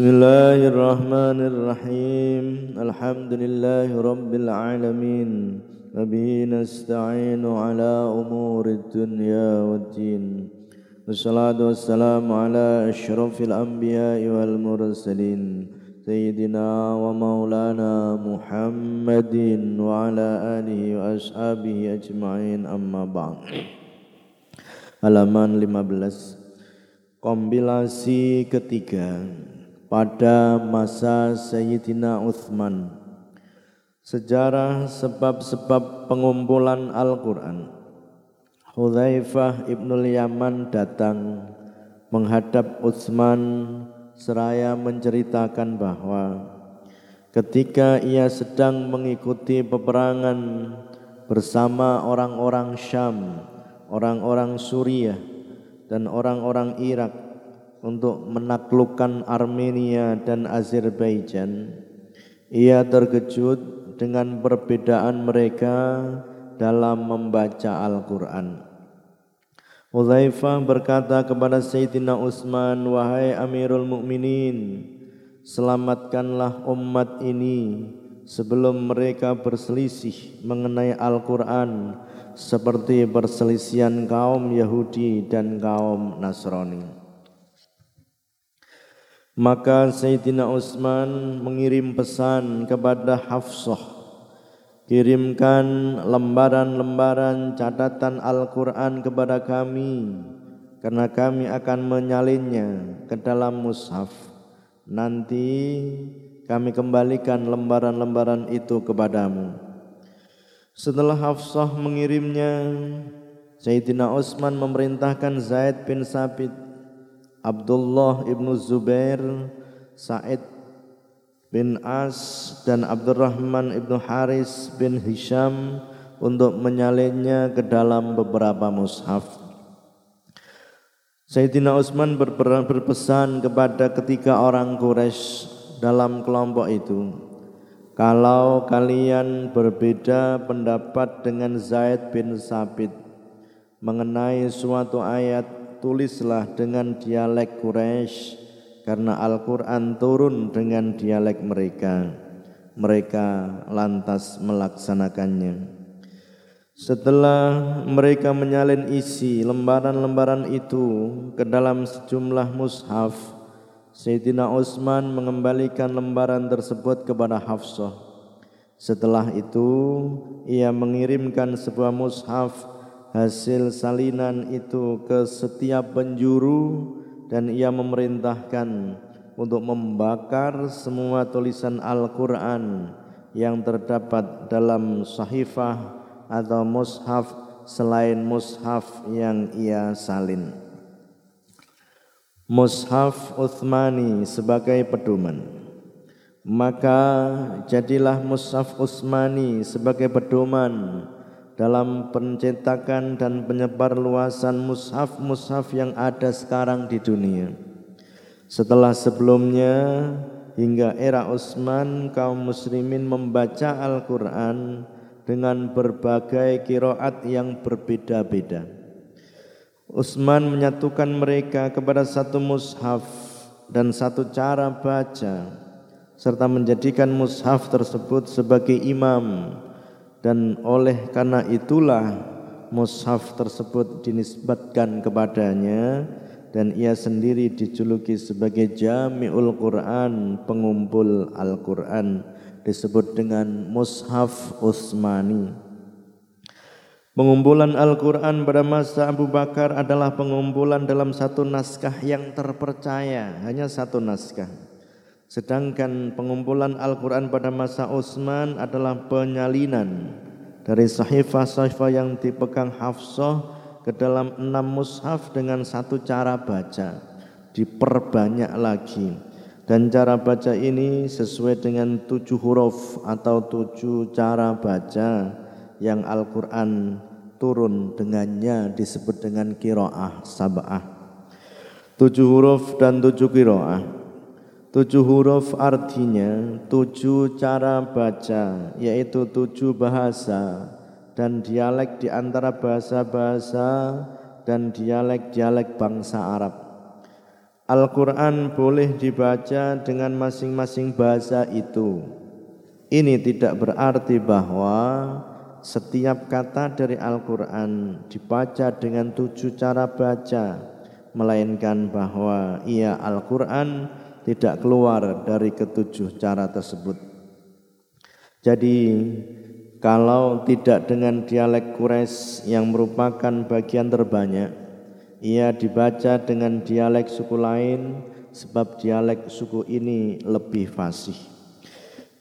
بسم الله الرحمن الرحيم. الحمد لله رب العالمين. وبه نستعين على أمور الدنيا والدين. والصلاة والسلام على أشرف الأنبياء والمرسلين. سيدنا ومولانا محمد وعلى آله وأصحابه أجمعين. أما بعد. Halaman 15 kompilasi ketiga. Pada masa Sayyidina Uthman. Sejarah sebab-sebab pengumpulan Al-Quran. Hudzaifah ibnul Yaman datang menghadap Utsman seraya menceritakan bahwa ketika ia sedang mengikuti peperangan bersama orang-orang Syam, orang-orang Suriah dan orang-orang Irak untuk menaklukkan Armenia dan Azerbaijan, ia terkejut dengan perbedaan mereka dalam membaca Al-Quran. Hudzaifah berkata kepada Sayyidina Utsman, "Wahai Amirul Mukminin, selamatkanlah umat ini sebelum mereka berselisih mengenai Al-Qur'an seperti perselisihan kaum Yahudi dan kaum Nasrani." Maka Sayyidina Utsman mengirim pesan kepada Hafsah. Kirimkan lembaran-lembaran catatan Al-Quran kepada kami Karena kami akan menyalinnya ke dalam mushaf. Nanti kami kembalikan lembaran-lembaran itu kepadamu. Setelah Hafsah mengirimnya Sayyidina Utsman memerintahkan Zaid bin Sabit Abdullah ibnu Zubair, Said bin As dan Abdurrahman ibnu Haris bin Hisham untuk menyalinnya ke dalam beberapa mushaf. Sayyidina Utsman berpesan kepada ketiga orang Quraisy dalam kelompok itu, kalau kalian berbeda pendapat dengan Zaid bin Sabit mengenai suatu ayat tulislah dengan dialek Quraisy karena Al-Qur'an turun dengan dialek mereka. Mereka lantas melaksanakannya. Setelah mereka menyalin isi lembaran-lembaran itu ke dalam sejumlah mushaf, Sayyidina Utsman mengembalikan lembaran tersebut kepada Hafsah. Setelah itu, ia mengirimkan sebuah mushaf hasil salinan itu ke setiap penjuru dan ia memerintahkan untuk membakar semua tulisan Al-Quran yang terdapat dalam sahifah atau mushaf selain mushaf yang ia salin. Mushaf Uthmani sebagai pedoman. Maka jadilah mushaf Utsmani sebagai pedoman dalam pencetakan dan penyebar luasan mushaf-mushaf yang ada sekarang di dunia. Setelah sebelumnya hingga era Utsman kaum muslimin membaca Al-Qur'an dengan berbagai kiroat yang berbeda-beda. Utsman menyatukan mereka kepada satu mushaf dan satu cara baca serta menjadikan mushaf tersebut sebagai imam dan oleh karena itulah mushaf tersebut dinisbatkan kepadanya dan ia sendiri dijuluki sebagai Jami'ul Quran, pengumpul Al-Quran disebut dengan Mushaf Utsmani. Pengumpulan Al-Quran pada masa Abu Bakar adalah pengumpulan dalam satu naskah yang terpercaya, hanya satu naskah. Sedangkan pengumpulan Al-Quran pada masa Utsman adalah penyalinan. Dari sahifah-sahifah yang dipegang Hafsah ke dalam enam mushaf dengan satu cara baca. Diperbanyak lagi. Dan cara baca ini sesuai dengan tujuh huruf atau tujuh cara baca yang Al-Quran turun dengannya disebut dengan kiroah sabah. Tujuh huruf dan tujuh kiroah Tujuh huruf artinya tujuh cara baca, yaitu tujuh bahasa dan dialek di antara bahasa-bahasa dan dialek-dialek bangsa Arab. Al-Quran boleh dibaca dengan masing-masing bahasa itu. Ini tidak berarti bahwa setiap kata dari Al-Quran dibaca dengan tujuh cara baca, melainkan bahwa ia Al-Quran tidak keluar dari ketujuh cara tersebut. Jadi kalau tidak dengan dialek Quraisy yang merupakan bagian terbanyak, ia dibaca dengan dialek suku lain sebab dialek suku ini lebih fasih.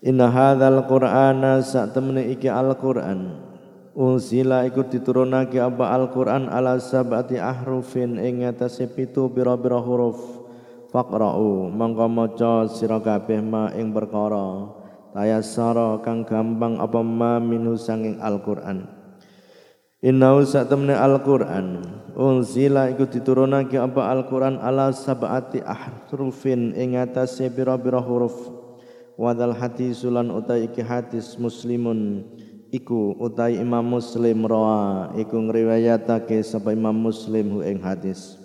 Inna hadzal Qur'ana sa'tamna iki Al-Qur'an unzila iku diturunake apa Al-Qur'an ala sab'ati ahrufin ing atase pitu pira-pira huruf faqra'u. Mangka maca sira kabeh ma ing perkara. Tayassara kang gampang apa ma minu sanging Al-Qur'an. Innahu satamne Al-Qur'an. Unzila iku diturunake apa Al-Qur'an ala sab'ati ahrufin ing atase pira-pira huruf. Wadal hadisulan utai iki hadis muslimun. Iku utai Imam Muslim rawa iku ngriwayatake sapa Imam Muslim hu ing hadis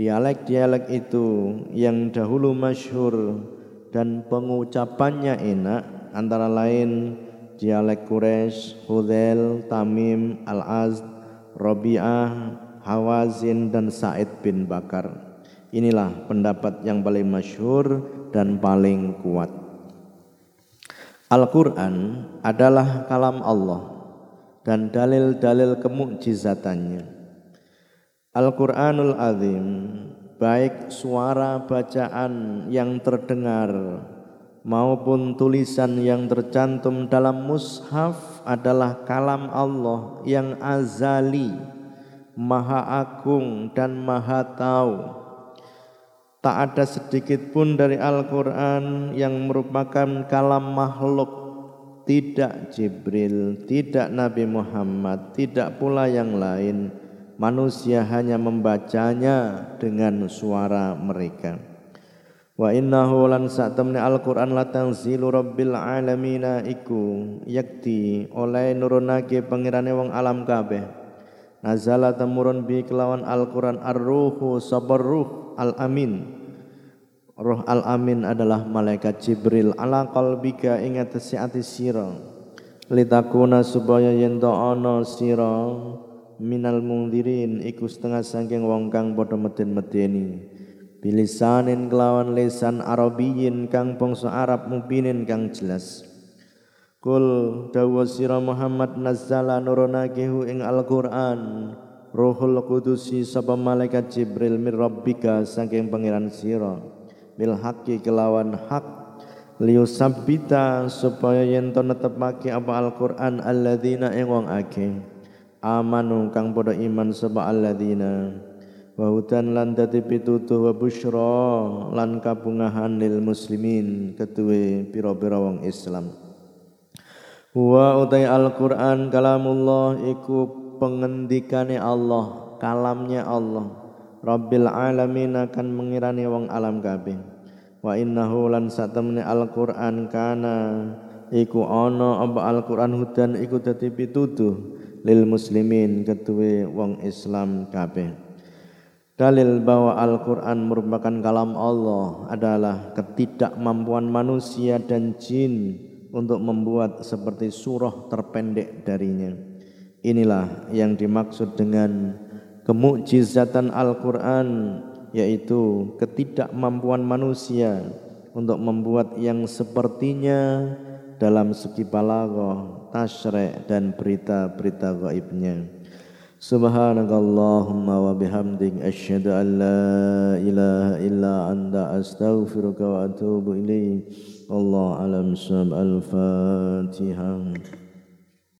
dialek-dialek itu yang dahulu masyhur dan pengucapannya enak antara lain dialek Quraisy, Hudel, Tamim, Al-Az, Rabi'ah, Hawazin dan Said bin Bakar. Inilah pendapat yang paling masyhur dan paling kuat. Al-Quran adalah kalam Allah dan dalil-dalil kemukjizatannya. Al-Quranul Azim baik suara bacaan yang terdengar maupun tulisan yang tercantum dalam mushaf adalah kalam Allah yang azali, maha agung dan maha tahu. Tak ada sedikit pun dari Al-Quran yang merupakan kalam makhluk tidak Jibril, tidak Nabi Muhammad, tidak pula yang lain. Manusia hanya membacanya dengan suara mereka. Wa innahu lan satamne Al-Qur'an la tanzilu rabbil alamin iku yakti oleh nurunake pangirane wong alam kabeh. Nazala temurun bi kelawan Al-Qur'an ar-ruhu sabar ruh al-amin. Roh al-amin adalah malaikat Jibril ala qalbika ing atase ati sira. Litakuna supaya yen ana sira minal mungdirin iku setengah saking wong kang padha meden-medeni. Bilisanin kelawan lisan Arabiyin kang bangsa Arab mubinin kang jelas. Kul dawa sira Muhammad nazzala nurunakehu ing Al-Qur'an. Ruhul Qudusi sapa malaikat Jibril mir rabbika saking pangeran sira. Bil haqqi kelawan hak. Liusabbita supaya yen to netepake apa Al-Qur'an alladzina ing wong akeh amanu kang padha iman sapa alladzina. Wa hudan lan dadi pitutuh wa busyra lan kabungahan lil muslimin ketuwe pira-pira wong Islam. Wa utai Al-Qur'an kalamullah iku pengendikane Allah kalamnya Allah. Rabbil alamin akan mengirani wong alam kabeh. Wa innahu lan satemene Al-Qur'an kana iku ana apa Al-Qur'an hudan iku dadi pitutuh lil muslimin ketuwe wong Islam kabeh Dalil bahwa Al-Quran merupakan kalam Allah adalah ketidakmampuan manusia dan jin untuk membuat seperti surah terpendek darinya. Inilah yang dimaksud dengan kemukjizatan Al-Quran yaitu ketidakmampuan manusia untuk membuat yang sepertinya dalam segi balaghah, tasyrek dan berita-berita gaibnya. Subhanakallahumma wa bihamdik asyhadu an la ilaha illa anta astaghfiruka wa atubu ilaik. Allah alam al-Fatihah.